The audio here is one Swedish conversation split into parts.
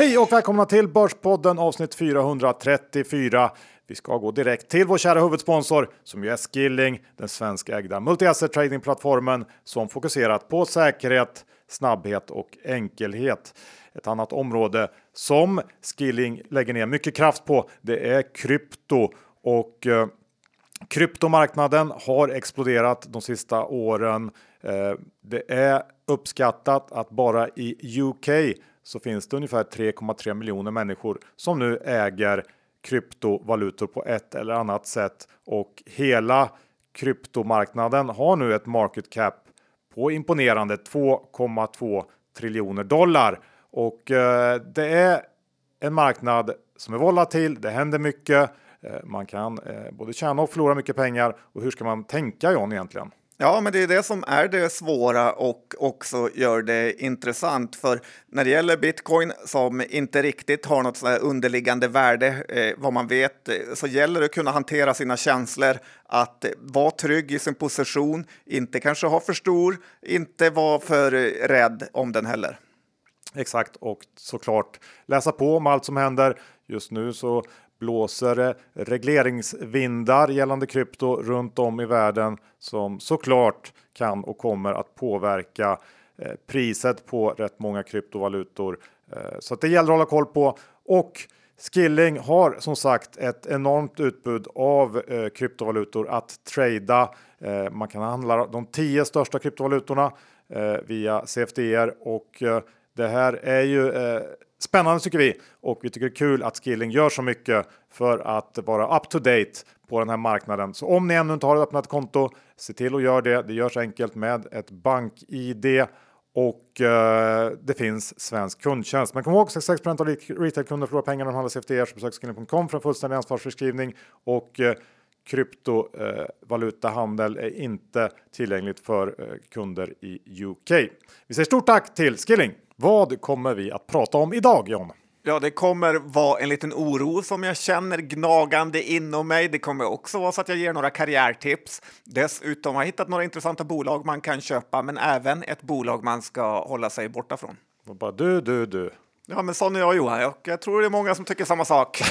Hej och välkomna till Börspodden avsnitt 434. Vi ska gå direkt till vår kära huvudsponsor som ju är Skilling, den svenskägda multi-asset tradingplattformen som fokuserat på säkerhet, snabbhet och enkelhet. Ett annat område som Skilling lägger ner mycket kraft på, det är krypto och eh, kryptomarknaden har exploderat de sista åren. Eh, det är uppskattat att bara i UK så finns det ungefär 3,3 miljoner människor som nu äger kryptovalutor på ett eller annat sätt och hela kryptomarknaden har nu ett market cap på imponerande 2,2 triljoner dollar och eh, det är en marknad som är volatil. Det händer mycket. Eh, man kan eh, både tjäna och förlora mycket pengar och hur ska man tänka John egentligen? Ja, men det är det som är det svåra och också gör det intressant. För när det gäller bitcoin som inte riktigt har något underliggande värde, eh, vad man vet, eh, så gäller det att kunna hantera sina känslor, att eh, vara trygg i sin position, inte kanske ha för stor, inte vara för eh, rädd om den heller. Exakt och såklart läsa på om allt som händer. Just nu så blåser regleringsvindar gällande krypto runt om i världen som såklart kan och kommer att påverka eh, priset på rätt många kryptovalutor. Eh, så att det gäller att hålla koll på och Skilling har som sagt ett enormt utbud av eh, kryptovalutor att trada. Eh, man kan handla de tio största kryptovalutorna via CFDR och det här är ju eh, Spännande tycker vi och vi tycker det är kul att Skilling gör så mycket för att vara up to date på den här marknaden. Så om ni ännu inte har öppnat konto, se till att göra det. Det görs enkelt med ett bank-id och eh, det finns svensk kundtjänst. Men kom ihåg 66 av retailkunder förlorar pengar när de handlar CFDR så besök skilling.com för en fullständig ansvarsförskrivning och eh, kryptovalutahandel är inte tillgängligt för eh, kunder i UK. Vi säger stort tack till Skilling! Vad kommer vi att prata om idag John? Ja, det kommer vara en liten oro som jag känner gnagande inom mig. Det kommer också vara så att jag ger några karriärtips. Dessutom har jag hittat några intressanta bolag man kan köpa, men även ett bolag man ska hålla sig borta från. Bara du, du, du. Ja, men sån är jag Johan och jag tror det är många som tycker samma sak.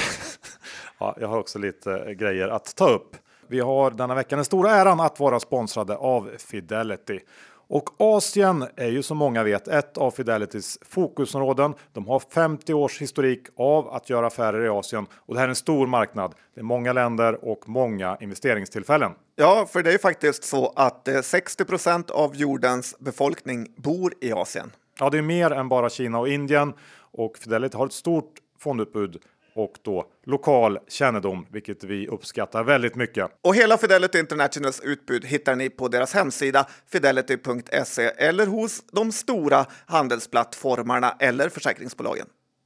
ja, jag har också lite grejer att ta upp. Vi har denna vecka den stora äran att vara sponsrade av Fidelity. Och Asien är ju som många vet ett av Fidelitys fokusområden. De har 50 års historik av att göra affärer i Asien och det här är en stor marknad. Det är många länder och många investeringstillfällen. Ja, för det är faktiskt så att 60 eh, av jordens befolkning bor i Asien. Ja, det är mer än bara Kina och Indien och Fidelity har ett stort fondutbud och då lokal kännedom, vilket vi uppskattar väldigt mycket. Och hela Fidelity Internationals utbud hittar ni på deras hemsida fidelity.se eller hos de stora handelsplattformarna eller försäkringsbolagen.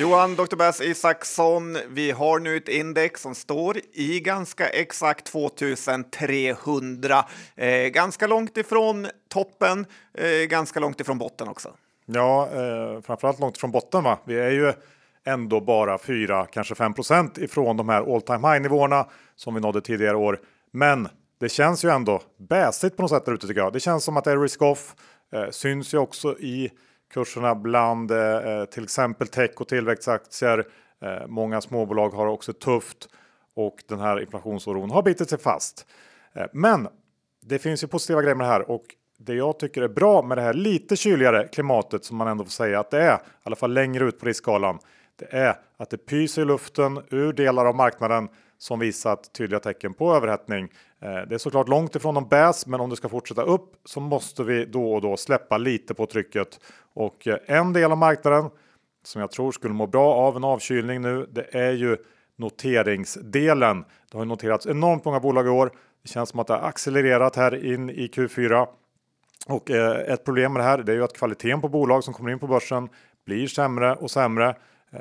Johan Dr. Bass Isaksson, vi har nu ett index som står i ganska exakt 2300. Eh, ganska långt ifrån toppen, eh, ganska långt ifrån botten också. Ja, eh, framförallt långt ifrån botten. Va? Vi är ju ändå bara 4, kanske 5 ifrån de här all time high nivåerna som vi nådde tidigare år. Men det känns ju ändå bäsigt på något sätt där ute tycker jag. Det känns som att det är risk off. Eh, syns ju också i kurserna bland eh, eh, till exempel tech och tillväxtaktier. Eh, många småbolag har också tufft och den här inflationsoron har bitit sig fast. Men det finns ju positiva grejer med det här och det jag tycker är bra med det här lite kyligare klimatet som man ändå får säga att det är, i alla fall längre ut på riskskalan, det är att det pyser i luften ur delar av marknaden som visat tydliga tecken på överhettning. Eh, det är såklart långt ifrån någon bäs, men om det ska fortsätta upp så måste vi då och då släppa lite på trycket. Och eh, en del av marknaden som jag tror skulle må bra av en avkylning nu, det är ju noteringsdelen. Det har noterats enormt många bolag i år. Det känns som att det har accelererat här in i Q4. Och eh, ett problem med det här det är ju att kvaliteten på bolag som kommer in på börsen blir sämre och sämre.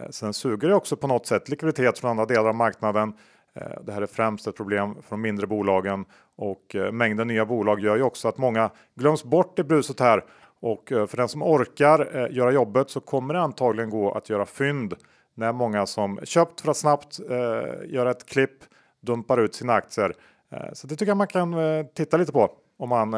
Sen suger det också på något sätt likviditet från andra delar av marknaden. Eh, det här är främst ett problem för de mindre bolagen och eh, mängden nya bolag gör ju också att många glöms bort i bruset här. Och eh, för den som orkar göra jobbet så kommer det antagligen gå att göra fynd när många som köpt för att snabbt göra ett klipp dumpar ut sina aktier. Så det tycker jag man kan titta lite på om man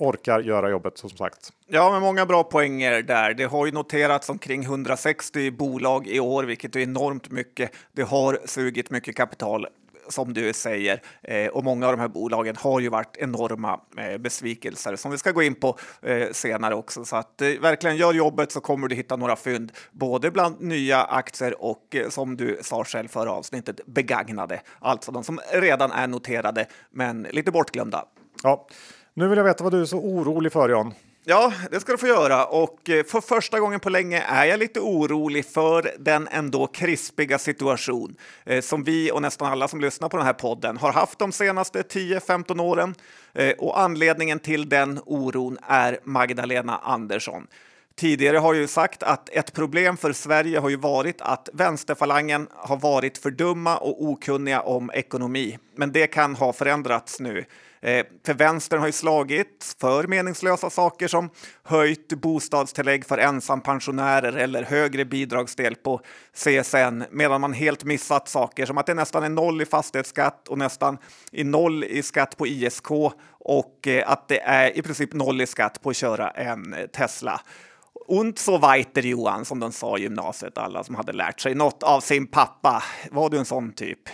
orkar göra jobbet som sagt. Ja, men många bra poänger där. Det har ju noterats omkring 160 bolag i år, vilket är enormt mycket. Det har sugit mycket kapital som du säger. Eh, och många av de här bolagen har ju varit enorma eh, besvikelser som vi ska gå in på eh, senare också. Så att verkligen gör jobbet så kommer du hitta några fynd, både bland nya aktier och som du sa själv förra avsnittet, begagnade. Alltså de som redan är noterade, men lite bortglömda. Ja. Nu vill jag veta vad du är så orolig för Jan. Ja, det ska du få göra. Och eh, för första gången på länge är jag lite orolig för den ändå krispiga situation eh, som vi och nästan alla som lyssnar på den här podden har haft de senaste 10-15 åren. Eh, och anledningen till den oron är Magdalena Andersson. Tidigare har jag ju sagt att ett problem för Sverige har ju varit att vänsterfalangen har varit för dumma och okunniga om ekonomi. Men det kan ha förändrats nu. Eh, för vänstern har ju slagit för meningslösa saker som höjt bostadstillägg för ensampensionärer eller högre bidragsdel på CSN, medan man helt missat saker som att det nästan är noll i fastighetsskatt och nästan i noll i skatt på ISK och eh, att det är i princip noll i skatt på att köra en eh, Tesla. Und so weiter Johan, som de sa i gymnasiet, alla som hade lärt sig något av sin pappa. Var du en sån typ?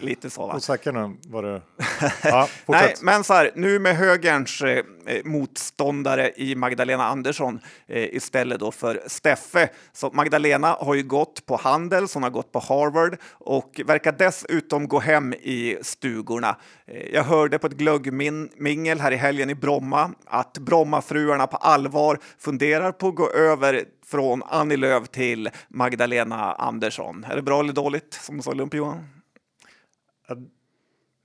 Lite så. Va? Osäker nu vad det... Ja, Nej, men så här, nu med högerns eh, motståndare i Magdalena Andersson eh, istället då för Steffe. Så Magdalena har ju gått på Handels, hon har gått på Harvard och verkar dessutom gå hem i stugorna. Eh, jag hörde på ett glöggmingel här i helgen i Bromma att Brommafruarna på allvar funderar på att gå över från Annie Lööf till Magdalena Andersson. Är det bra eller dåligt som sa Lump Johan?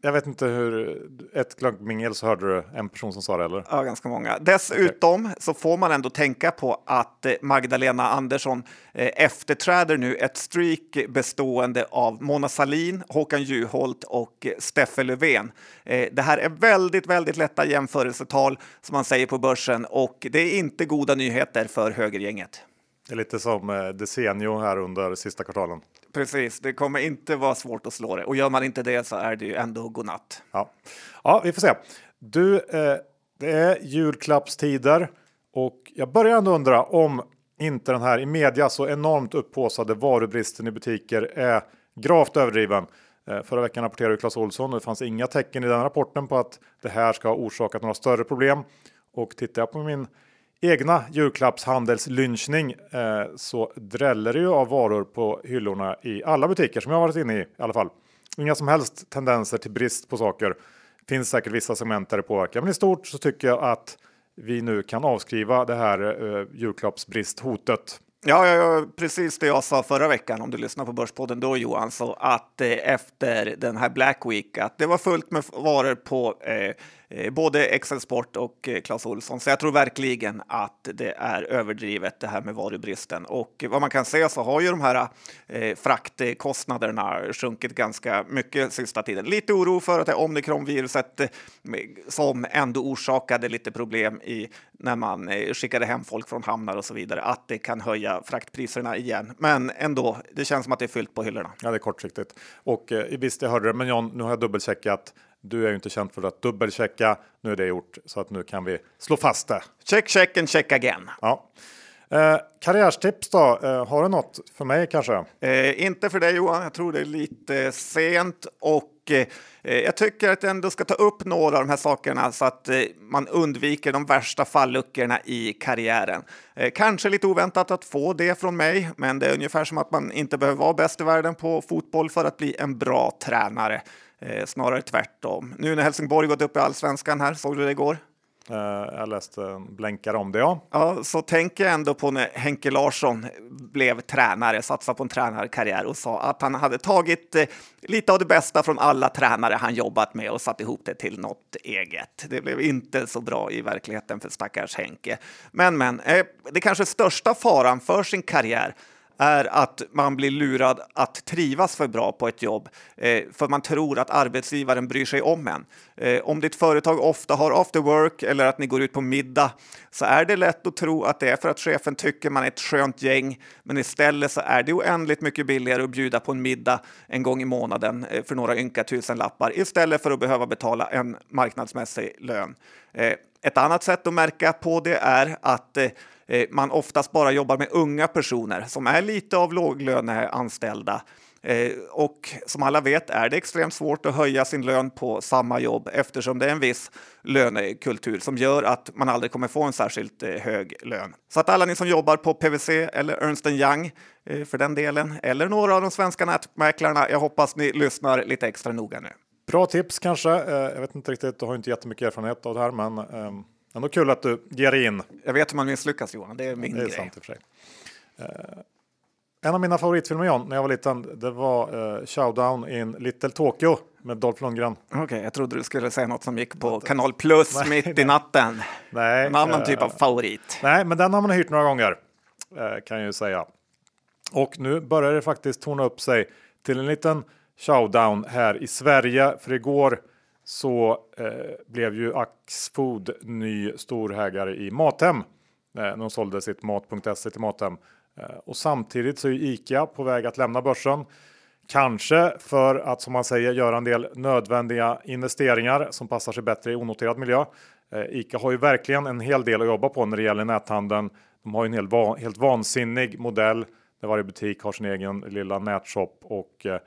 Jag vet inte hur, ett glöggmingel så hörde du en person som sa det eller? Ja, ganska många. Dessutom okay. så får man ändå tänka på att eh, Magdalena Andersson eh, efterträder nu ett streak bestående av Mona Salin, Håkan Juholt och Steffe Löfven. Eh, det här är väldigt, väldigt lätta jämförelsetal som man säger på börsen och det är inte goda nyheter för högergänget. Det är lite som Desenio här under sista kvartalen. Precis, det kommer inte vara svårt att slå det och gör man inte det så är det ju ändå godnatt. Ja, ja vi får se. Du, eh, det är julklappstider och jag börjar ändå undra om inte den här i media så enormt upphåsade varubristen i butiker är gravt överdriven. Eh, förra veckan rapporterade Clas Olsson och det fanns inga tecken i den rapporten på att det här ska ha orsakat några större problem. Och tittar jag på min egna julklappshandelslynchning eh, så dräller det ju av varor på hyllorna i alla butiker som jag varit inne i i alla fall. Inga som helst tendenser till brist på saker. Finns säkert vissa segment där det påverkar, men i stort så tycker jag att vi nu kan avskriva det här eh, julklappsbristhotet. Ja, ja, ja, precis det jag sa förra veckan om du lyssnar på Börspodden då Johan, så att eh, efter den här Black Week att det var fullt med varor på eh, Eh, Eh, både Excel Sport och Claes Clas Olsson. Så jag tror verkligen att det är överdrivet det här med varubristen. Och vad man kan säga så har ju de här eh, fraktkostnaderna sjunkit ganska mycket sista tiden. Lite oro för att det är omikronviruset eh, som ändå orsakade lite problem i när man skickade hem folk från hamnar och så vidare, att det kan höja fraktpriserna igen. Men ändå, det känns som att det är fyllt på hyllorna. Ja, det är kortsiktigt. Och eh, visst, jag hörde det, men John, nu har jag dubbelcheckat. Du är ju inte känd för att dubbelchecka. Nu är det gjort så att nu kan vi slå fast det. Check, check and check again. Ja. Eh, karriärstips då? Eh, har du något för mig kanske? Eh, inte för dig Johan. Jag tror det är lite sent och eh, jag tycker att jag ändå ska ta upp några av de här sakerna så att eh, man undviker de värsta falluckorna i karriären. Eh, kanske lite oväntat att få det från mig, men det är ungefär som att man inte behöver vara bäst i världen på fotboll för att bli en bra tränare. Eh, snarare tvärtom. Nu när Helsingborg gått upp i allsvenskan här, såg du det igår? Uh, jag läste blänkar om det, ja. Ja, så tänker jag ändå på när Henke Larsson blev tränare, satsade på en tränarkarriär och sa att han hade tagit eh, lite av det bästa från alla tränare han jobbat med och satt ihop det till något eget. Det blev inte så bra i verkligheten för stackars Henke. Men, men, eh, det kanske största faran för sin karriär är att man blir lurad att trivas för bra på ett jobb eh, för man tror att arbetsgivaren bryr sig om en. Eh, om ditt företag ofta har after work eller att ni går ut på middag så är det lätt att tro att det är för att chefen tycker man är ett skönt gäng. Men istället så är det oändligt mycket billigare att bjuda på en middag en gång i månaden eh, för några ynka tusenlappar istället för att behöva betala en marknadsmässig lön. Eh, ett annat sätt att märka på det är att eh, Eh, man oftast bara jobbar med unga personer som är lite av låglöneanställda. Eh, och som alla vet är det extremt svårt att höja sin lön på samma jobb eftersom det är en viss lönekultur som gör att man aldrig kommer få en särskilt eh, hög lön. Så att alla ni som jobbar på PWC eller Ernst Young för den delen, eller några av de svenska nätmäklarna, jag hoppas ni lyssnar lite extra noga nu. Bra tips kanske. Jag vet inte riktigt, du har inte jättemycket erfarenhet av det här, men ehm, ändå kul att du ger in. Jag vet hur man misslyckas Johan, det är min det är grej. Sant i för sig. Uh, en av mina favoritfilmer John, när jag var liten, det var uh, Showdown in Little Tokyo med Dolph Lundgren. Okej, okay, jag trodde du skulle säga något som gick på Kanal Plus nej, mitt nej. i natten. Nej, en annan uh, typ av favorit. Nej, men den har man hyrt några gånger kan jag ju säga. Och nu börjar det faktiskt torna upp sig till en liten showdown här i Sverige. För igår så eh, blev ju Axfood ny storhägare i Mathem. Eh, de sålde sitt Mat.se till Mathem. Eh, och samtidigt så är ICA på väg att lämna börsen. Kanske för att som man säger göra en del nödvändiga investeringar som passar sig bättre i onoterad miljö. Eh, ICA har ju verkligen en hel del att jobba på när det gäller näthandeln. De har ju en helt, va helt vansinnig modell där varje butik har sin egen lilla nätshop och Eh,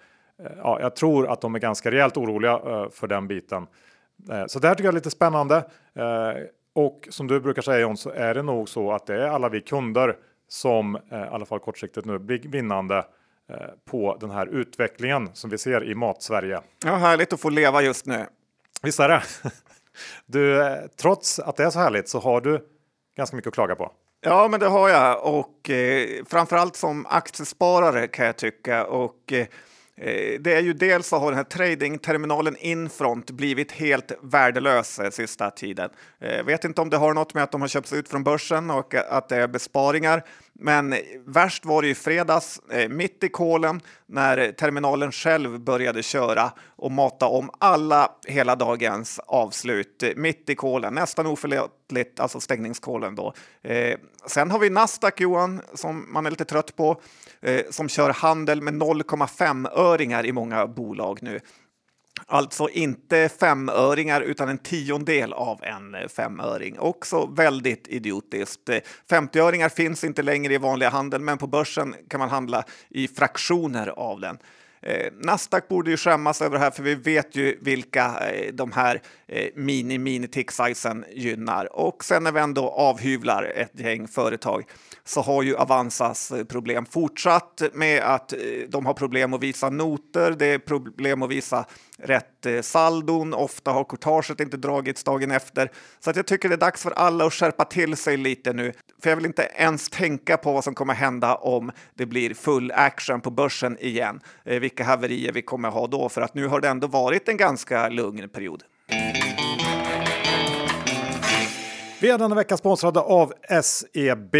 ja, jag tror att de är ganska rejält oroliga eh, för den biten. Eh, så det här tycker jag är lite spännande. Och som du brukar säga John så är det nog så att det är alla vi kunder som i alla fall kortsiktigt nu blir vinnande på den här utvecklingen som vi ser i Mat-Sverige. Ja, härligt att få leva just nu. Visst är det? Du, trots att det är så härligt så har du ganska mycket att klaga på. Ja, men det har jag och eh, framförallt som aktiesparare kan jag tycka och eh, Eh, Eh, det är ju dels så har den här tradingterminalen Infront blivit helt värdelös eh, sista tiden. Eh, vet inte om det har något med att de har köpts ut från börsen och att det är besparingar. Men värst var det i fredags, eh, mitt i kolen, när terminalen själv började köra och mata om alla hela dagens avslut. Mitt i kolen, nästan oförlåtligt, alltså stängningskolen då. sen har vi Nasdaq, Johan, som man är lite trött på eh, Eh, som kör handel med 0,5-öringar i många bolag nu. Alltså inte femöringar utan en tiondel av en femöring. Också väldigt idiotiskt. 50-öringar finns inte längre i vanliga handeln men på börsen kan man handla i fraktioner av den. Eh, Nasdaq borde ju skämmas över det här för vi vet ju vilka eh, de här eh, mini mini tick sizen gynnar. Och sen när vi ändå avhyvlar ett gäng företag så har ju Avanzas eh, problem fortsatt med att eh, de har problem att visa noter. Det är problem att visa rätt eh, saldon. Ofta har courtaget inte dragits dagen efter. Så att jag tycker det är dags för alla att skärpa till sig lite nu. För jag vill inte ens tänka på vad som kommer hända om det blir full action på börsen igen. Eh, vilka haverier vi kommer ha då, för att nu har det ändå varit en ganska lugn period. Vi är denna vecka sponsrade av SEB.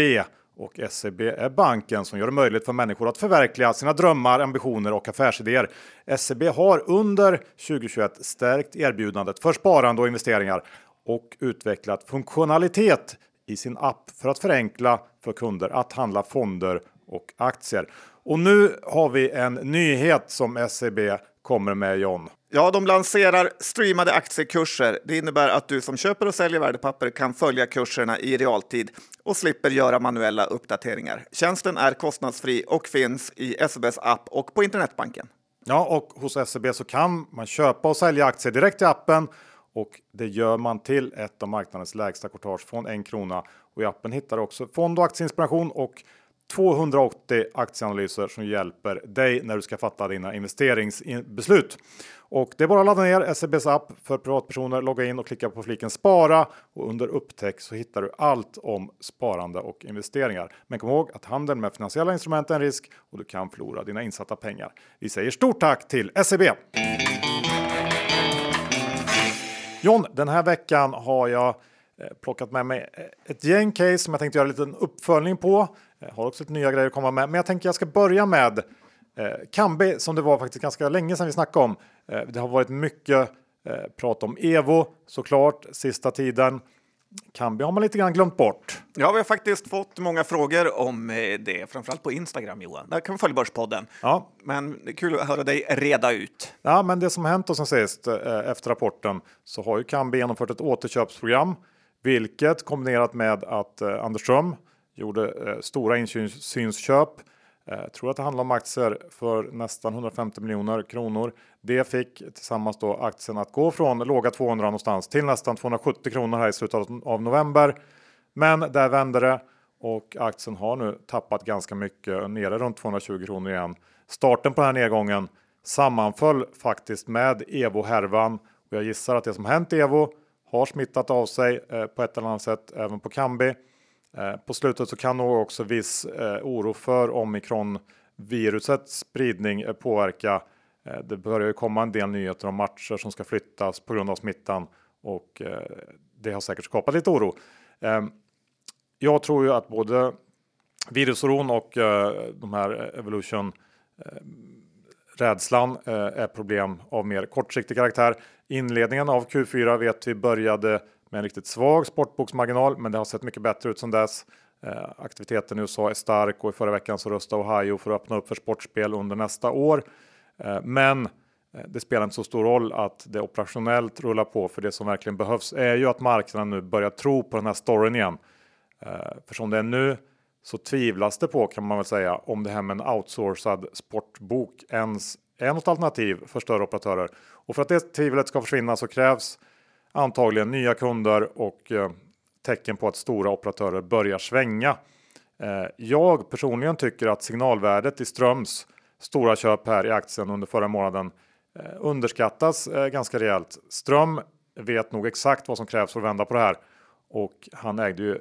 Och SEB är banken som gör det möjligt för människor att förverkliga sina drömmar, ambitioner och affärsidéer. SEB har under 2021 stärkt erbjudandet för sparande och investeringar och utvecklat funktionalitet i sin app för att förenkla för kunder att handla fonder och aktier. Och nu har vi en nyhet som SEB kommer med John. Ja, de lanserar streamade aktiekurser. Det innebär att du som köper och säljer värdepapper kan följa kurserna i realtid och slipper göra manuella uppdateringar. Tjänsten är kostnadsfri och finns i SEBs app och på internetbanken. Ja, och hos SEB så kan man köpa och sälja aktier direkt i appen och det gör man till ett av marknadens lägsta courtage från en krona. Och i appen hittar du också fond och aktieinspiration och 280 aktieanalyser som hjälper dig när du ska fatta dina investeringsbeslut. Och det är bara att ladda ner SEBs app för privatpersoner, logga in och klicka på fliken spara och under upptäck så hittar du allt om sparande och investeringar. Men kom ihåg att handeln med finansiella instrument är en risk och du kan förlora dina insatta pengar. Vi säger stort tack till SEB! John, den här veckan har jag eh, plockat med mig ett gäng case som jag tänkte göra en liten uppföljning på har också lite nya grejer att komma med. Men jag tänker jag ska börja med eh, Kambi som det var faktiskt ganska länge sedan vi snackade om. Eh, det har varit mycket eh, prat om Evo såklart sista tiden. Kambi har man lite grann glömt bort. Ja, vi har faktiskt fått många frågor om eh, det, framförallt på Instagram Johan. Där kan vi följa Börspodden. Ja. Men det är kul att höra dig reda ut. Ja, men det som hänt och sen sist eh, efter rapporten så har ju Kambi genomfört ett återköpsprogram, vilket kombinerat med att eh, Anders Ström gjorde eh, stora insynsköp jag eh, tror att det handlar om aktier för nästan 150 miljoner kronor. Det fick tillsammans då aktien att gå från låga 200 någonstans till nästan 270 kronor här i slutet av november. Men där vände det och aktien har nu tappat ganska mycket nere runt 220 kronor igen. Starten på den här nedgången sammanföll faktiskt med Evo härvan och jag gissar att det som hänt Evo har smittat av sig eh, på ett eller annat sätt även på Kambi. Eh, på slutet så kan nog också viss eh, oro för omikronvirusets spridning eh, påverka. Det börjar ju komma en del nyheter om matcher som ska flyttas på grund av smittan och det har säkert skapat lite oro. Ehm, jag tror ju att både virusoron och de här evolution rädslan är problem av mer kortsiktig karaktär. Inledningen av Q4 vet vi började med en riktigt svag sportboksmarginal, men det har sett mycket bättre ut sedan dess. Eh, aktiviteten i USA är stark och i förra veckan så röstade Ohio för att öppna upp för sportspel under nästa år. Eh, men eh, det spelar inte så stor roll att det operationellt rullar på för det som verkligen behövs är ju att marknaden nu börjar tro på den här storyn igen. Eh, för som det är nu så tvivlas det på kan man väl säga om det här med en outsourcad sportbok ens är något alternativ för större operatörer. Och för att det tvivlet ska försvinna så krävs antagligen nya kunder och eh, tecken på att stora operatörer börjar svänga. Eh, jag personligen tycker att signalvärdet i Ströms stora köp här i aktien under förra månaden eh, underskattas ganska rejält. Ström vet nog exakt vad som krävs för att vända på det här och han ägde ju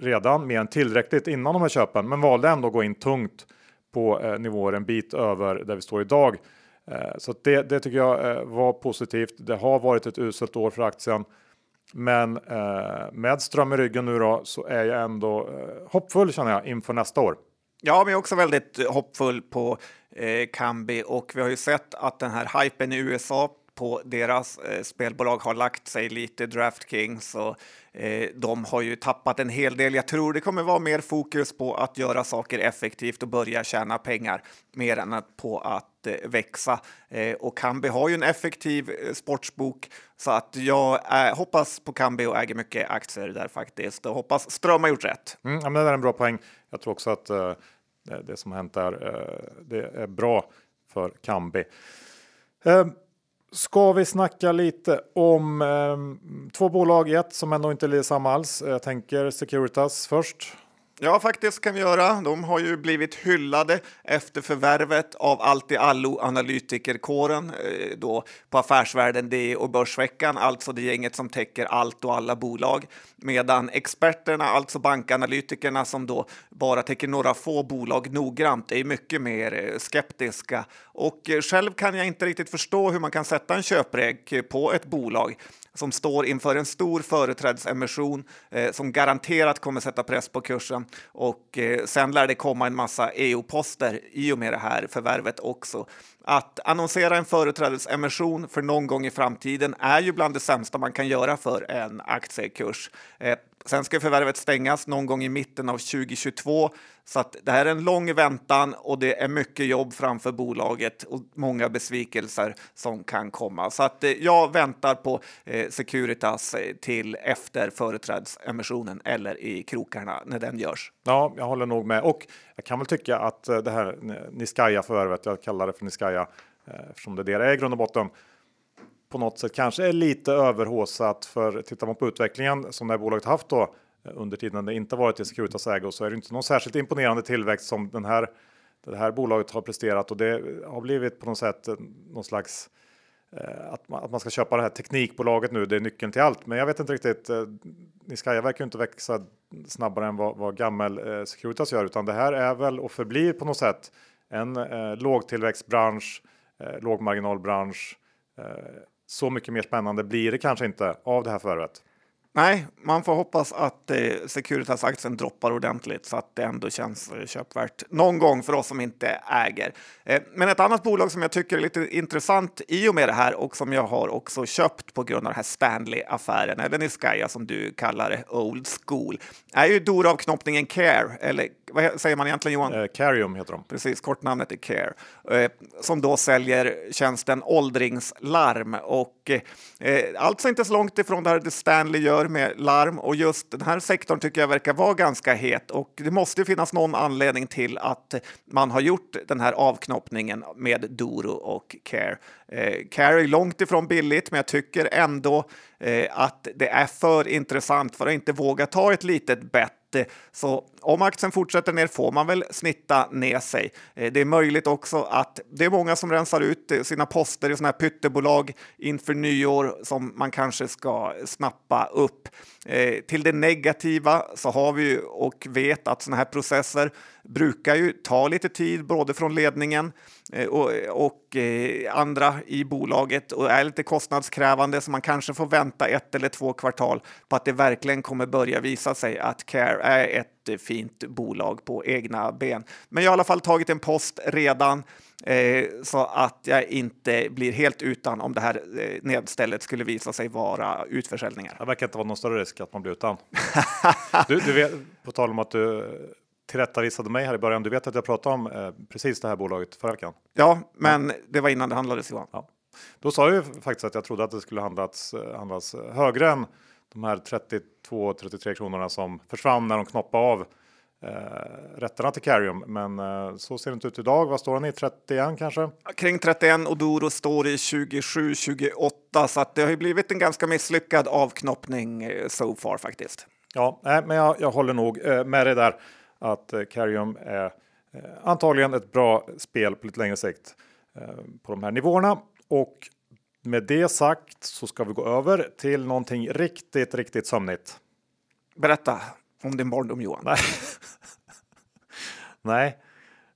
redan mer än tillräckligt innan de här köpen, men valde ändå att gå in tungt på nivåer en bit över där vi står idag. Eh, så det, det, tycker jag eh, var positivt. Det har varit ett uselt år för aktien. Men eh, med ström i ryggen nu då så är jag ändå hoppfull känner jag inför nästa år. Ja, men jag är också väldigt hoppfull på eh, Kambi och vi har ju sett att den här hypen i USA på deras eh, spelbolag har lagt sig lite, Draftkings, och eh, de har ju tappat en hel del. Jag tror det kommer vara mer fokus på att göra saker effektivt och börja tjäna pengar mer än att, på att eh, växa. Eh, och Kambi har ju en effektiv eh, sportsbok så att jag eh, hoppas på Kambi och äger mycket aktier där faktiskt och hoppas Ström har gjort rätt. Mm, ja, men det är en bra poäng. Jag tror också att eh, det som hänt där, eh, det är bra för Kambi. Ehm, Ska vi snacka lite om eh, två bolag i ett som ändå inte är samma alls. Jag tänker Securitas först. Ja, faktiskt kan vi göra. De har ju blivit hyllade efter förvärvet av allt i allo analytikerkåren eh, då på Affärsvärlden D och Börsveckan, alltså det gänget som täcker allt och alla bolag. Medan experterna, alltså bankanalytikerna som då bara täcker några få bolag noggrant, är mycket mer eh, skeptiska. Och eh, själv kan jag inte riktigt förstå hur man kan sätta en köpreg på ett bolag som står inför en stor företrädesemission eh, som garanterat kommer sätta press på kursen. Och eh, sen lär det komma en massa EU-poster i och med det här förvärvet också. Att annonsera en företrädesemission för någon gång i framtiden är ju bland det sämsta man kan göra för en aktiekurs. Eh, Sen ska förvärvet stängas någon gång i mitten av 2022. Så att det här är en lång väntan och det är mycket jobb framför bolaget och många besvikelser som kan komma. Så att eh, jag väntar på eh, Securitas eh, till efter företrädesemissionen eller i krokarna när den görs. Ja, jag håller nog med och jag kan väl tycka att det här Niskaya förvärvet, jag kallar det för Niskaya eftersom det är det det är i grund och botten på något sätt kanske är lite överhåsat för tittar man på utvecklingen som det här bolaget haft då Eh, under tiden det inte varit i Securitas ägo så är det inte någon särskilt imponerande tillväxt som den här, det här bolaget har presterat och det har blivit på något sätt eh, någon slags eh, att man, att man ska köpa det här teknikbolaget nu, det är nyckeln till allt. Men jag vet inte riktigt. Niskaya verkar ju inte växa snabbare än vad, vad gammel eh, Securitas gör, utan det här är väl och förblir på något sätt en eh, lågtillväxtbransch, eh, lågmarginalbransch. Eh, så mycket mer spännande blir det kanske inte av det här förvärvet. Nej, man får hoppas att eh, Securitas-aktien droppar ordentligt så att det ändå känns eh, köpvärt någon gång för oss som inte äger. Eh, men ett annat bolag som jag tycker är lite intressant i och med det här och som jag har också köpt på grund av den här Stanley-affären, eller Niskaya som du kallar det, old school, är ju Dora-avknoppningen Care, eller vad säger man egentligen Johan? Eh, Carium heter de. Precis, kortnamnet är Care, eh, som då säljer tjänsten åldringslarm och eh, alltså inte så långt ifrån det Stanley gör med larm och just den här sektorn tycker jag verkar vara ganska het och det måste finnas någon anledning till att man har gjort den här avknoppningen med Doro och Care. Eh, Care långt ifrån billigt, men jag tycker ändå eh, att det är för intressant för att inte våga ta ett litet bett eh, så om aktien fortsätter ner får man väl snitta ner sig. Eh, det är möjligt också att det är många som rensar ut eh, sina poster i sådana här pyttebolag inför nyår som man kanske ska snappa upp. Eh, till det negativa så har vi ju och vet att sådana här processer brukar ju ta lite tid både från ledningen eh, och, och eh, andra i bolaget och är lite kostnadskrävande så man kanske får vänta ett eller två kvartal på att det verkligen kommer börja visa sig att Care är ett fint bolag på egna ben. Men jag har i alla fall tagit en post redan eh, så att jag inte blir helt utan om det här eh, nedstället skulle visa sig vara utförsäljningar. Det verkar inte vara någon större risk att man blir utan. du, du vet, på tal om att du tillrättavisade mig här i början. Du vet att jag pratade om eh, precis det här bolaget förra veckan. Ja, men det var innan det handlades Johan. Ja. Då sa jag ju faktiskt att jag trodde att det skulle handlas, eh, handlas högre än de här 32-33 kronorna som försvann när de knoppade av eh, rätterna till Carium. Men eh, så ser det inte ut idag. Vad står den i? 31 kanske? Kring 31 och Doro står i 27-28 så att det har ju blivit en ganska misslyckad avknoppning eh, so far faktiskt. Ja, men jag, jag håller nog eh, med dig där att eh, Carium är eh, antagligen ett bra spel på lite längre sikt på de här nivåerna. Och med det sagt så ska vi gå över till någonting riktigt, riktigt sömnigt. Berätta om din barndom Johan. Nej, Nej.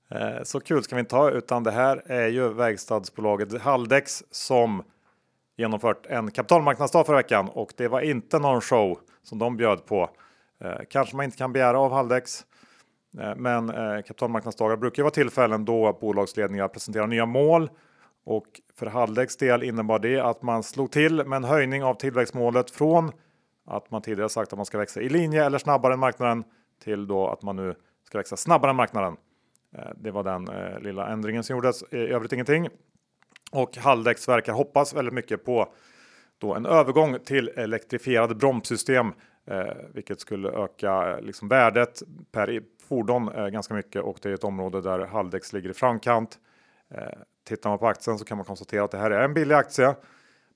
Eh, så kul ska vi inte ha, utan det här är ju verkstadsbolaget Haldex som genomfört en kapitalmarknadsdag förra veckan och det var inte någon show som de bjöd på. Eh, kanske man inte kan begära av Haldex, eh, men kapitalmarknadsdagar brukar vara tillfällen då bolagsledningar presenterar nya mål och för Haldex del innebar det att man slog till med en höjning av tillväxtmålet från att man tidigare sagt att man ska växa i linje eller snabbare än marknaden till då att man nu ska växa snabbare än marknaden. Eh, det var den eh, lilla ändringen som gjordes. I övrigt ingenting. Och Haldex verkar hoppas väldigt mycket på då en övergång till elektrifierade bromssystem, eh, vilket skulle öka liksom värdet per fordon ganska mycket och det är ett område där Haldex ligger i framkant. Tittar man på aktien så kan man konstatera att det här är en billig aktie.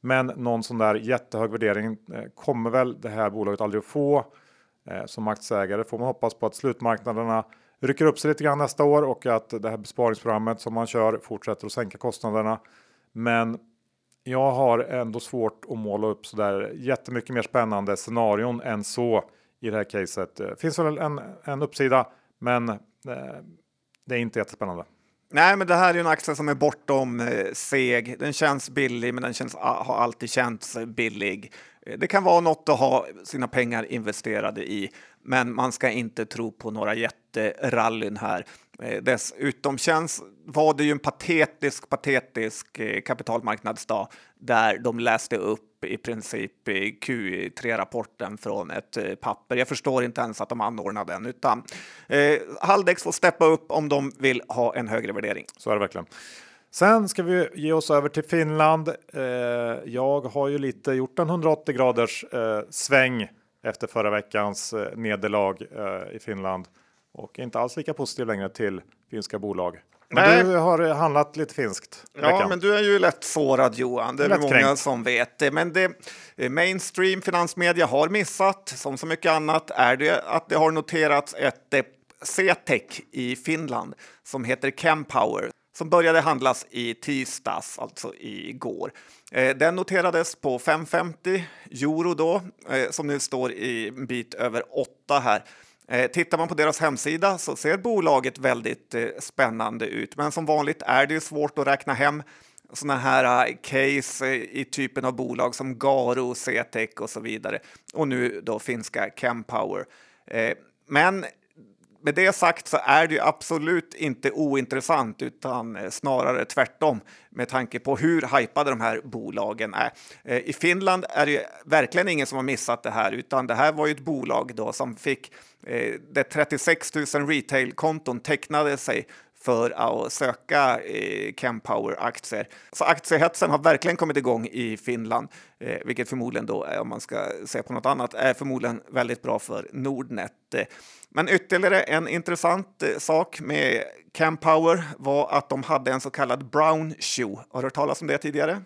Men någon sån där jättehög värdering eh, kommer väl det här bolaget aldrig att få. Eh, som aktieägare får man hoppas på att slutmarknaderna rycker upp sig lite grann nästa år och att det här besparingsprogrammet som man kör fortsätter att sänka kostnaderna. Men jag har ändå svårt att måla upp så där jättemycket mer spännande scenarion än så i det här caset. Det finns väl en, en uppsida, men det är inte jättespännande. Nej, men det här är en aktie som är bortom eh, seg. Den känns billig, men den känns, har alltid känts billig. Eh, det kan vara något att ha sina pengar investerade i, men man ska inte tro på några jätterallyn här. Eh, dessutom känns, var det ju en patetisk, patetisk eh, kapitalmarknadsdag där de läste upp i princip Q3-rapporten från ett eh, papper. Jag förstår inte ens att de anordnar den, utan eh, Haldex får steppa upp om de vill ha en högre värdering. Så är det verkligen. Sen ska vi ge oss över till Finland. Eh, jag har ju lite gjort en 180 graders eh, sväng efter förra veckans eh, nederlag eh, i Finland och inte alls lika positiv längre till finska bolag. Men Nej. du har handlat lite finskt. Ja, veckan. men du är ju lätt sårad Johan. Det är många kränkt. som vet det. Men det eh, mainstream finansmedia har missat, som så mycket annat, är det att det har noterats ett eh, C-tech i Finland som heter Chempower som började handlas i tisdags, alltså igår. Eh, den noterades på 550 euro då, som nu står i en bit över 8 här. Eh, tittar man på deras hemsida så ser bolaget väldigt eh, spännande ut, men som vanligt är det svårt att räkna hem sådana här eh, case eh, i typen av bolag som Garo, Cetec och så vidare. Och nu då finska Chempower. Eh, men med det sagt så är det ju absolut inte ointressant utan eh, snarare tvärtom med tanke på hur hypade de här bolagen är. Eh, I Finland är det verkligen ingen som har missat det här utan det här var ju ett bolag då som fick eh, det 36 000 retailkonton tecknade sig för att söka eh, Chempower-aktier. Så aktiehetsen har verkligen kommit igång i Finland, eh, vilket förmodligen då, eh, om man ska se på något annat, är förmodligen väldigt bra för Nordnet. Men ytterligare en intressant eh, sak med Campower var att de hade en så kallad brown shoe. Har du hört talas om det tidigare?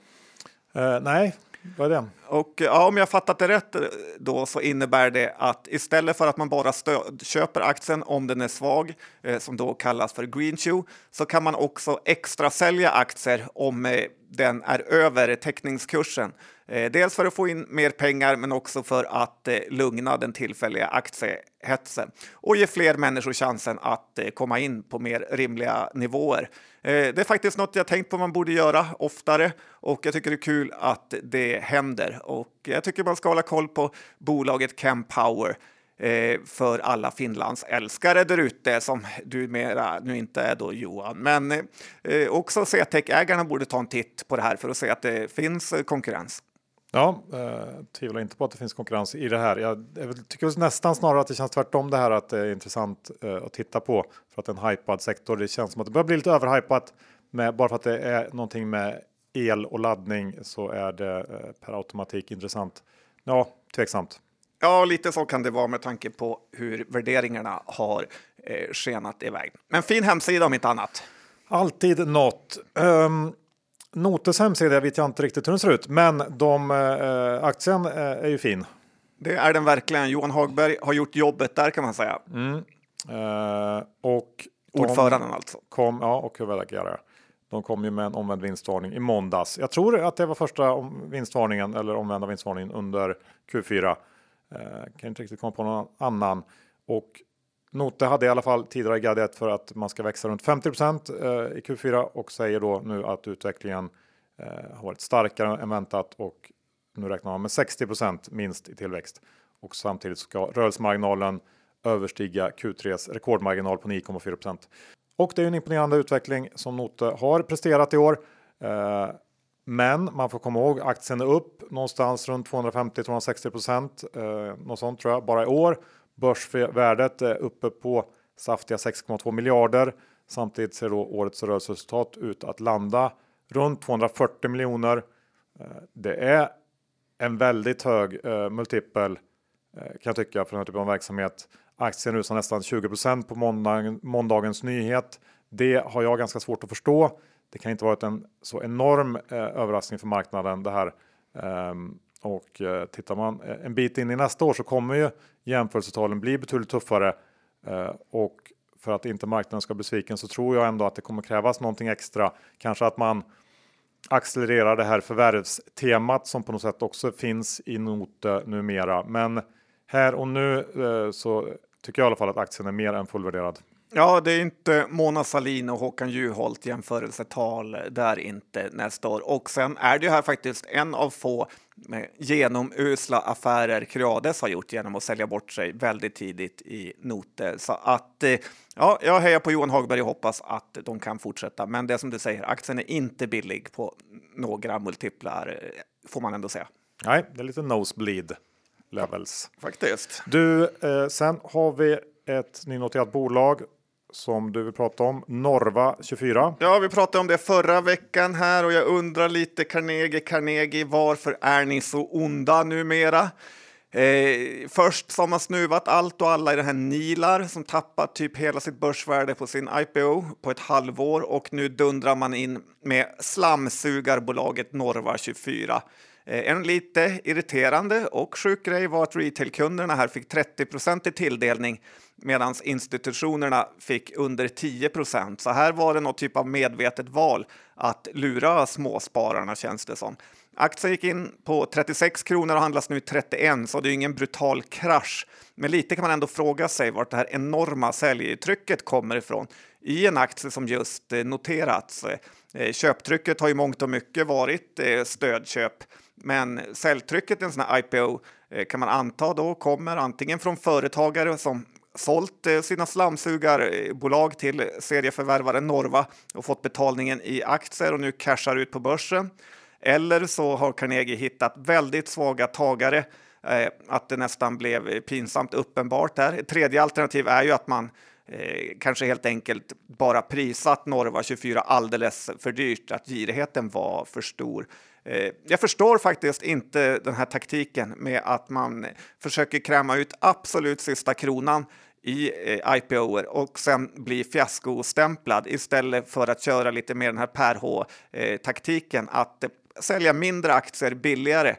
Uh, nej, vad är det? Och eh, ja, om jag fattat det rätt eh, då så innebär det att istället för att man bara köper aktien om den är svag, eh, som då kallas för green shoe, så kan man också extra sälja aktier om eh, den är över teckningskursen. Eh, dels för att få in mer pengar, men också för att eh, lugna den tillfälliga aktiehetsen och ge fler människor chansen att eh, komma in på mer rimliga nivåer. Det är faktiskt något jag tänkt på man borde göra oftare och jag tycker det är kul att det händer. Och jag tycker man ska hålla koll på bolaget Campower för alla Finlands älskare där ute som du mera nu inte är då Johan. Men eh, också CTEC-ägarna borde ta en titt på det här för att se att det finns konkurrens. Ja, eh, tvivlar inte på att det finns konkurrens i det här. Jag, jag tycker nästan snarare att det känns tvärtom det här att det är intressant eh, att titta på för att en hypad sektor. Det känns som att det börjar bli lite överhypat med bara för att det är någonting med el och laddning så är det eh, per automatik intressant. Ja, tveksamt. Ja, lite så kan det vara med tanke på hur värderingarna har eh, skenat iväg. Men fin hemsida om inte annat. Alltid något. Um, Notes hemsida vet jag inte riktigt hur den ser ut, men de, äh, aktien äh, är ju fin. Det är den verkligen. Johan Hagberg har gjort jobbet där kan man säga. Mm. Uh, och Ordföranden alltså. Kom, ja, och huvudägare. De kom ju med en omvänd vinstvarning i måndags. Jag tror att det var första vinstvarningen eller omvända vinstvarningen under Q4. Uh, kan inte riktigt komma på någon annan. Och Note hade i alla fall tidigare gadget för att man ska växa runt 50 eh, i Q4 och säger då nu att utvecklingen eh, har varit starkare än väntat och nu räknar man med 60% minst i tillväxt och samtidigt ska rörelsemarginalen överstiga Q3s rekordmarginal på 9,4 Och det är en imponerande utveckling som Note har presterat i år. Eh, men man får komma ihåg aktien är upp någonstans runt 250-260. Något sånt tror jag bara i år Börsvärdet är uppe på saftiga 6,2 miljarder. Samtidigt ser då årets rörelseresultat ut att landa runt 240 miljoner. Eh, det är en väldigt hög eh, multipel eh, kan jag tycka för den här typen av verksamhet. Aktien rusar nästan 20% på måndagens nyhet. Det har jag ganska svårt att förstå. Det kan inte varit en så enorm eh, överraskning för marknaden det här. Um, och eh, tittar man eh, en bit in i nästa år så kommer ju jämförelsetalen bli betydligt tuffare. Eh, och för att inte marknaden ska bli besviken så tror jag ändå att det kommer krävas någonting extra. Kanske att man accelererar det här förvärvstemat som på något sätt också finns i noter numera. Men här och nu eh, så tycker jag i alla fall att aktien är mer än fullvärderad. Ja, det är inte Mona Salin och Håkan Juholt jämförelsetal där inte nästa år. Och sen är det ju här faktiskt en av få med genomusla affärer Creades har gjort genom att sälja bort sig väldigt tidigt i noter. Så att eh, ja, jag hejar på Johan Hagberg och hoppas att de kan fortsätta. Men det som du säger, aktien är inte billig på några multiplar eh, får man ändå säga. Nej, det är lite nosebleed levels. Ja, faktiskt. Du, eh, sen har vi ett nynoterat bolag som du vill prata om, Norva 24. Ja, vi pratade om det förra veckan här och jag undrar lite Carnegie, Carnegie, varför är ni så onda numera? Eh, först så har man snuvat allt och alla i den här Nilar som tappat typ hela sitt börsvärde på sin IPO på ett halvår och nu dundrar man in med slamsugarbolaget Norva 24. Eh, en lite irriterande och sjuk grej var att retailkunderna här fick 30 i tilldelning medan institutionerna fick under 10% Så här var det något typ av medvetet val att lura småspararna känns det som. Aktien gick in på 36 kronor och handlas nu 31, så det är ingen brutal krasch. Men lite kan man ändå fråga sig vart det här enorma säljtrycket kommer ifrån. i en aktie som just eh, noterats. Eh, köptrycket har i mångt och mycket varit stödköp, men säljtrycket i en sån här IPO eh, kan man anta då kommer antingen från företagare som sålt eh, sina slamsugarbolag eh, till serieförvärvaren Norva och fått betalningen i aktier och nu cashar ut på börsen. Eller så har Carnegie hittat väldigt svaga tagare, att det nästan blev pinsamt uppenbart där. Ett tredje alternativ är ju att man eh, kanske helt enkelt bara prisat Norva 24 alldeles för dyrt, att girigheten var för stor. Eh, jag förstår faktiskt inte den här taktiken med att man försöker kräma ut absolut sista kronan i eh, IPOer och sen bli fiaskostämplad istället för att köra lite mer den här per H-taktiken eh, att sälja mindre aktier billigare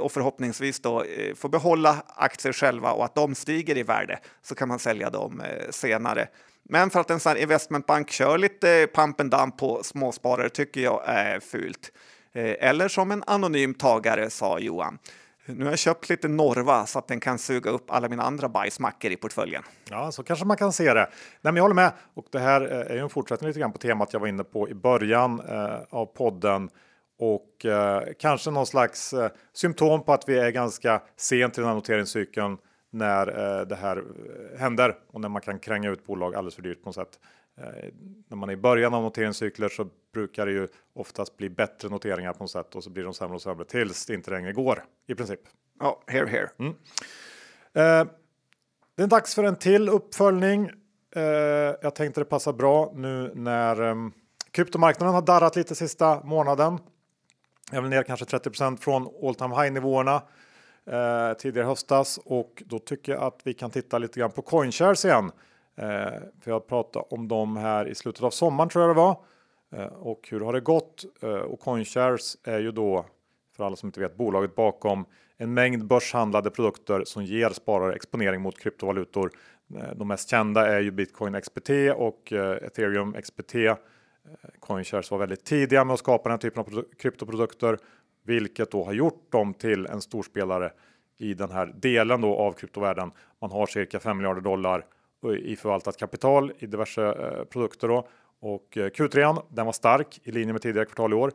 och förhoppningsvis då få behålla aktier själva och att de stiger i värde så kan man sälja dem senare. Men för att en sån investmentbank kör lite pump and dump på småsparare tycker jag är fult. Eh, eller som en anonym tagare sa Johan. Nu har jag köpt lite Norva så att den kan suga upp alla mina andra bajsmackor i portföljen. Ja, så kanske man kan se det. Nej, men jag håller med. Och det här eh, är ju en fortsättning lite grann på temat jag var inne på i början eh, av podden och eh, kanske någon slags eh, symptom på att vi är ganska sent i den här noteringscykeln när eh, det här eh, händer och när man kan kränga ut bolag alldeles för dyrt på något sätt. Eh, när man är i början av noteringscykler så brukar det ju oftast bli bättre noteringar på något sätt och så blir de sämre och sämre tills det inte längre går i princip. Ja, here here. Mm. Eh, det är dags för en till uppföljning. jag tänkte det passar bra nu när ehm, kryptomarknaden har darrat lite sista månaden. Jag vill ner kanske 30% från all time high nivåerna eh, tidigare höstas och då tycker jag att vi kan titta lite grann på CoinShares igen. Eh, för jag pratade om dem här i slutet av sommaren tror jag det var. Eh, och hur har det gått? Eh, och CoinShares är ju då för alla som inte vet bolaget bakom en mängd börshandlade produkter som ger sparare exponering mot kryptovalutor. Eh, de mest kända är ju Bitcoin XBT och eh, Ethereum XBT eh, CoinShares var väldigt tidiga med att skapa den här typen av kryptoprodukter, vilket då har gjort dem till en storspelare i den här delen då av kryptovärlden. Man har cirka 5 miljarder dollar i förvaltat kapital i diverse eh, produkter då och eh, Q3 den var stark i linje med tidigare kvartal i år.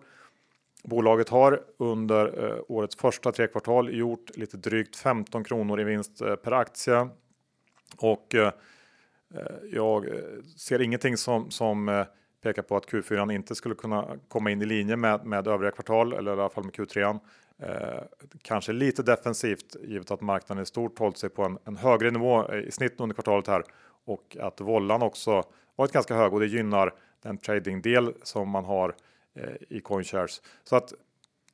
Bolaget har under eh, årets första tre kvartal gjort lite drygt 15 kronor i vinst eh, per aktie och eh, eh jag eh, ser ingenting som som pekar på att Q4 inte skulle kunna komma in i linje med, med övriga kvartal eller i alla fall med Q3. Eh, kanske lite defensivt givet att marknaden i stort hållit sig på en, en högre nivå eh, i snitt under kvartalet här och att vollan också varit ganska hög och det gynnar den tradingdel som man har eh, i CoinShares. Så att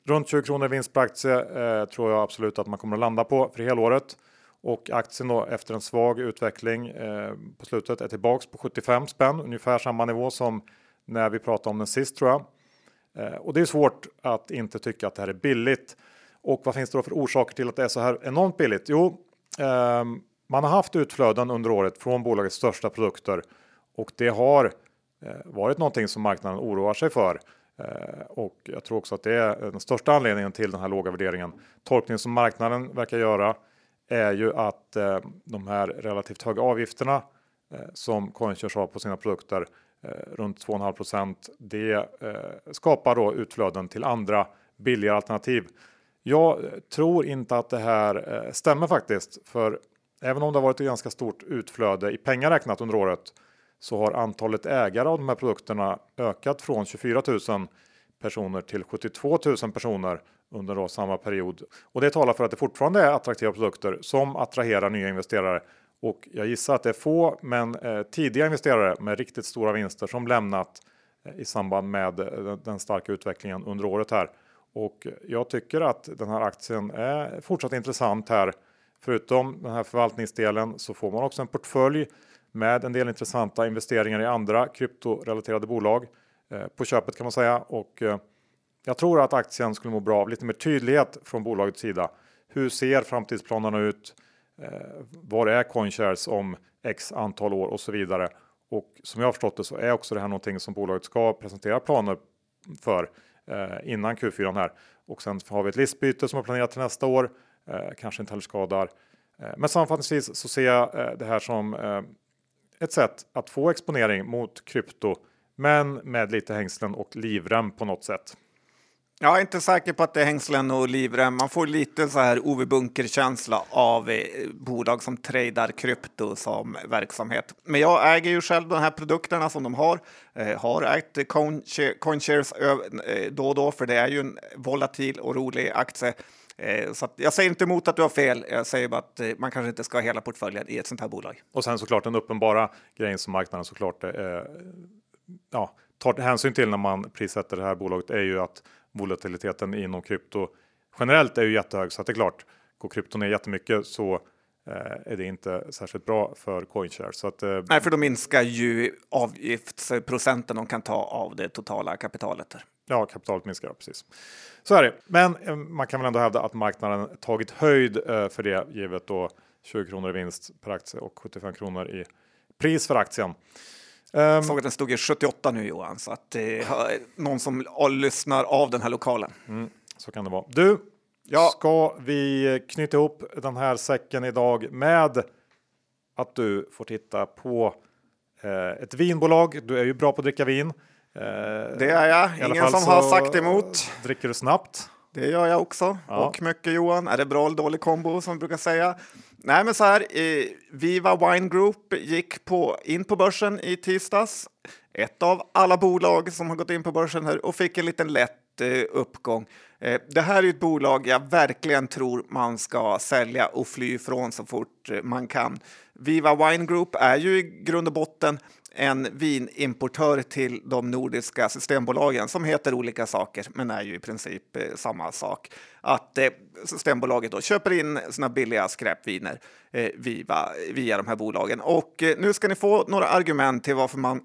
runt 20 kronor vinst per aktie eh, tror jag absolut att man kommer att landa på för helåret. Och aktien då efter en svag utveckling eh, på slutet är tillbaks på 75 spänn, ungefär samma nivå som när vi pratade om den sist tror jag. Eh, och det är svårt att inte tycka att det här är billigt. Och vad finns det då för orsaker till att det är så här enormt billigt? Jo, ehm, man har haft utflöden under året från bolagets största produkter och det har eh, varit någonting som marknaden oroar sig för. Eh, och jag tror också att det är den största anledningen till den här låga värderingen. Tolkningen som marknaden verkar göra är ju att de här relativt höga avgifterna som Coinshare har på sina produkter eh, Eh, runt 2,5 procent. Det eh, skapar då utflöden till andra billigare alternativ. Jag eh, tror inte att det här stämmer faktiskt, för även om det har varit ett ganska stort utflöde i pengar räknat under året så har antalet ägare av de här produkterna ökat från 24 000 personer till 72 000 personer under då samma period. Och det talar för att det fortfarande är attraktiva produkter som attraherar nya investerare. Och jag gissar att det är få, men eh, tidiga investerare med riktigt stora vinster som lämnat eh, i samband med eh, den starka utvecklingen under året här. Och jag tycker att den här aktien är fortsatt intressant här. Förutom den här förvaltningsdelen så får man också en portfölj med en del intressanta investeringar i andra kryptorelaterade bolag eh, på köpet kan man säga. Och eh, jag tror att aktien skulle må bra av lite mer tydlighet från bolagets sida. Hur ser framtidsplanerna ut? Eh, var är CoinShares om x antal år och så vidare? Och som jag har förstått det så är också det här någonting som bolaget ska presentera planer för eh, innan Q4 här. Och sen har vi ett listbyte som är planerat till nästa år. Eh, kanske inte heller skadar. Eh, men sammanfattningsvis så ser jag eh, det här som eh, ett sätt att få exponering mot krypto, men med lite hängslen och livrem på något sätt. Jag är inte säker på att det är hängslen och livrem. Man får lite så här Ove Bunker-känsla av eh, bolag som tradar krypto som verksamhet. Men jag äger ju själv de här produkterna som de har. Eh, har ägt CoinShares eh, då och då, för det är ju en volatil och rolig aktie. Eh, så jag säger inte emot att du har fel. Jag säger bara att man kanske inte ska ha hela portföljen i ett sånt här bolag. Och sen såklart den uppenbara grejen som marknaden såklart eh, ja, tar hänsyn till när man prissätter det här bolaget är ju att volatiliteten inom krypto generellt är ju jättehög så att det är klart går krypton ner jättemycket så eh, är det inte särskilt bra för CoinShare. Så att, eh, Nej, för då minskar ju avgiftsprocenten de kan ta av det totala kapitalet. Ja, kapitalet minskar precis. Så är det. Men eh, man kan väl ändå hävda att marknaden tagit höjd för det givet då 20 kronor i vinst per aktie och 75 kronor i pris för aktien. Jag såg att den stod i 78 nu Johan, så att det är någon som lyssnar av den här lokalen. Mm, så kan det vara. Du, ja. ska vi knyta ihop den här säcken idag med att du får titta på eh, ett vinbolag. Du är ju bra på att dricka vin. Eh, det är jag. Ingen som har sagt emot. Dricker du snabbt? Det gör jag också. Ja. Och mycket Johan. Är det bra eller dålig kombo som vi brukar säga? Nej, men så här. Eh, Viva Wine Group gick på, in på börsen i tisdags. Ett av alla bolag som har gått in på börsen här och fick en liten lätt eh, uppgång. Eh, det här är ett bolag jag verkligen tror man ska sälja och fly ifrån så fort eh, man kan. Viva Wine Group är ju i grund och botten en vinimportör till de nordiska systembolagen som heter olika saker, men är ju i princip eh, samma sak. Att eh, Systembolaget då köper in sina billiga skräpviner eh, via, via de här bolagen. Och eh, nu ska ni få några argument till varför man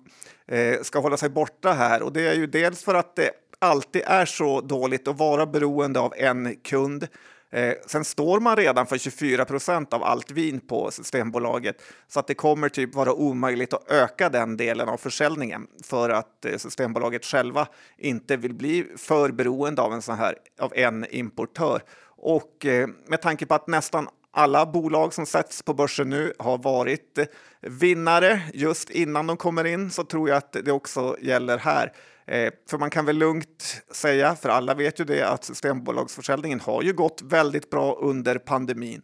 eh, ska hålla sig borta här. Och det är ju dels för att det alltid är så dåligt att vara beroende av en kund. Eh, sen står man redan för 24 procent av allt vin på Systembolaget så att det kommer typ vara omöjligt att öka den delen av försäljningen för att eh, Systembolaget själva inte vill bli för beroende av en sån här av en importör. Och eh, med tanke på att nästan alla bolag som sätts på börsen nu har varit eh, vinnare just innan de kommer in så tror jag att det också gäller här. Eh, för man kan väl lugnt säga, för alla vet ju det, att Systembolagsförsäljningen har ju gått väldigt bra under pandemin.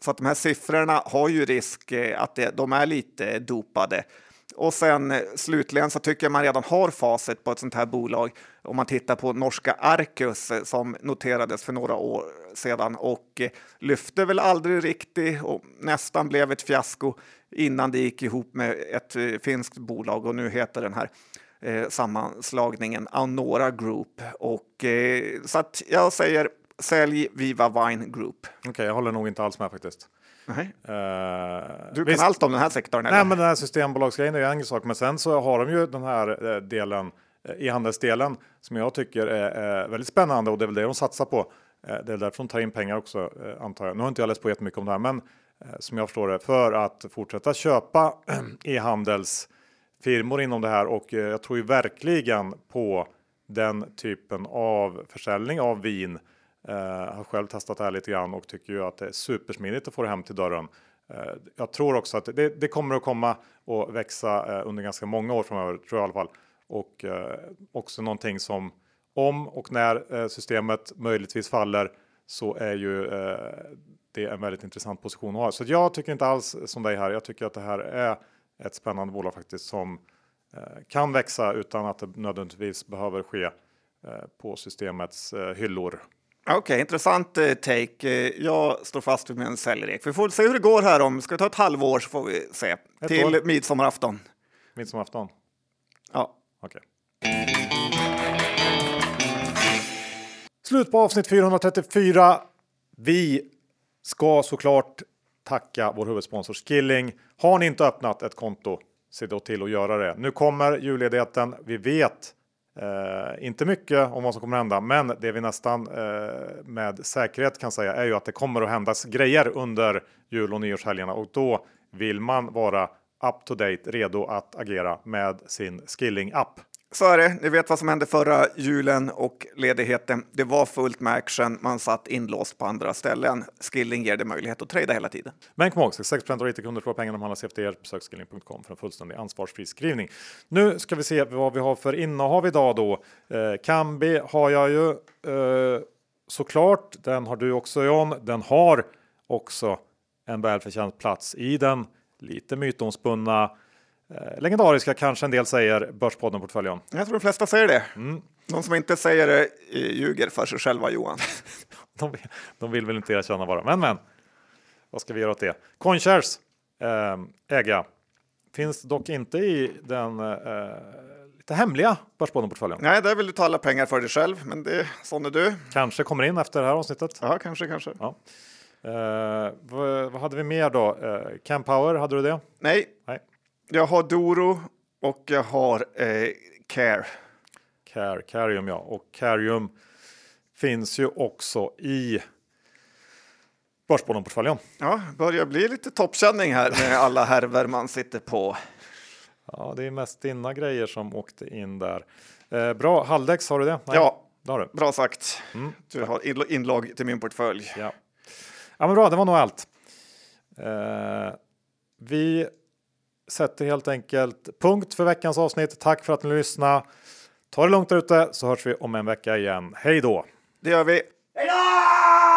Så att de här siffrorna har ju risk eh, att det, de är lite dopade. Och sen eh, slutligen så tycker jag man redan har facit på ett sånt här bolag. Om man tittar på norska Arcus eh, som noterades för några år sedan och lyfte väl aldrig riktigt och nästan blev ett fiasko innan det gick ihop med ett finskt bolag och nu heter den här eh, sammanslagningen Aunora Group. Och, eh, så att jag säger sälj Viva Wine Group. Okej, okay, jag håller nog inte alls med faktiskt. Nej. Uh, du kan visst, allt om den här sektorn? Nej, eller? men den här systembolagsgrejen är ju en sak, men sen så har de ju den här eh, delen i eh, handelsdelen som jag tycker är, är väldigt spännande och det är väl det de satsar på. Det är därför de tar in pengar också antar jag. Nu har inte jag läst på jättemycket om det här, men som jag förstår det för att fortsätta köpa e-handels firmor inom det här och eh, jag tror ju verkligen på den typen av försäljning av vin. Uh, har själv testat det här lite grann och tycker ju att det är supersmidigt att få det hem till dörren. Eh, jag tror också att det, det, kommer att komma och växa under ganska många år framöver, tror jag i alla fall. Och också någonting som om och när systemet möjligtvis faller så är ju det en väldigt intressant position att ha. Så jag tycker inte alls som dig här. Jag tycker att det här är ett spännande bolag faktiskt som eh, kan växa utan att det nödvändigtvis behöver ske eh, på systemets eh, hyllor. Okej, okay, intressant take. Jag står fast vid min säljrek. Vi får se hur det går här om, ska det ta ett halvår så får vi se. Ett Till år. midsommarafton. Midsommarafton? Ja. Okej. Okay. Slut på avsnitt 434. Vi ska såklart tacka vår huvudsponsor Skilling. Har ni inte öppnat ett konto, se då till att göra det. Nu kommer julledigheten. Vi vet eh, inte mycket om vad som kommer hända, men det vi nästan eh, med säkerhet kan säga är ju att det kommer att hända grejer under jul och nyårshelgerna och då vill man vara up to date, redo att agera med sin Skilling app. Så är det. Ni vet vad som hände förra julen och ledigheten. Det var fullt med action. Man satt inlåst på andra ställen. Skilling ger dig möjlighet att trada hela tiden. Men kom ihåg, 6 av IT-kunder får pengarna om efter er. Besök skilling.com för en fullständig ansvarsfri skrivning. Nu ska vi se vad vi har för innehav idag då. Eh, Kambi har jag ju eh, såklart. Den har du också John. Den har också en välförtjänt plats i den lite mytomspunna legendariska kanske en del säger Börspodden-portföljen. Jag tror de flesta säger det. Mm. De som inte säger det eh, ljuger för sig själva Johan. de, vill, de vill väl inte erkänna bara. Men men, vad ska vi göra åt det? Coinshares eh, äga finns dock inte i den eh, lite hemliga Börspodden-portföljen. Nej, där vill du ta alla pengar för dig själv, men det sån är du. Kanske kommer in efter det här avsnittet. Ja, kanske, kanske. Ja. Eh, vad, vad, hade vi mer då? Eh, Campower, hade du det? Nej. Nej. Jag har Doro och jag har eh, Care. Care, Carium ja. Och Carium finns ju också i Börspodden-portföljen. Ja, börjar bli lite toppkänning här med alla härver man sitter på. Ja, det är mest dina grejer som åkte in där. Eh, bra, Haldex, har du det? Nej, ja, det har du. bra sagt. Mm. Du har inlogg till min portfölj. Ja. ja, men bra, det var nog allt. Eh, vi sätter helt enkelt punkt för veckans avsnitt. Tack för att ni lyssnade. Ta det lugnt där ute så hörs vi om en vecka igen. Hej då! Det gör vi. Hej då!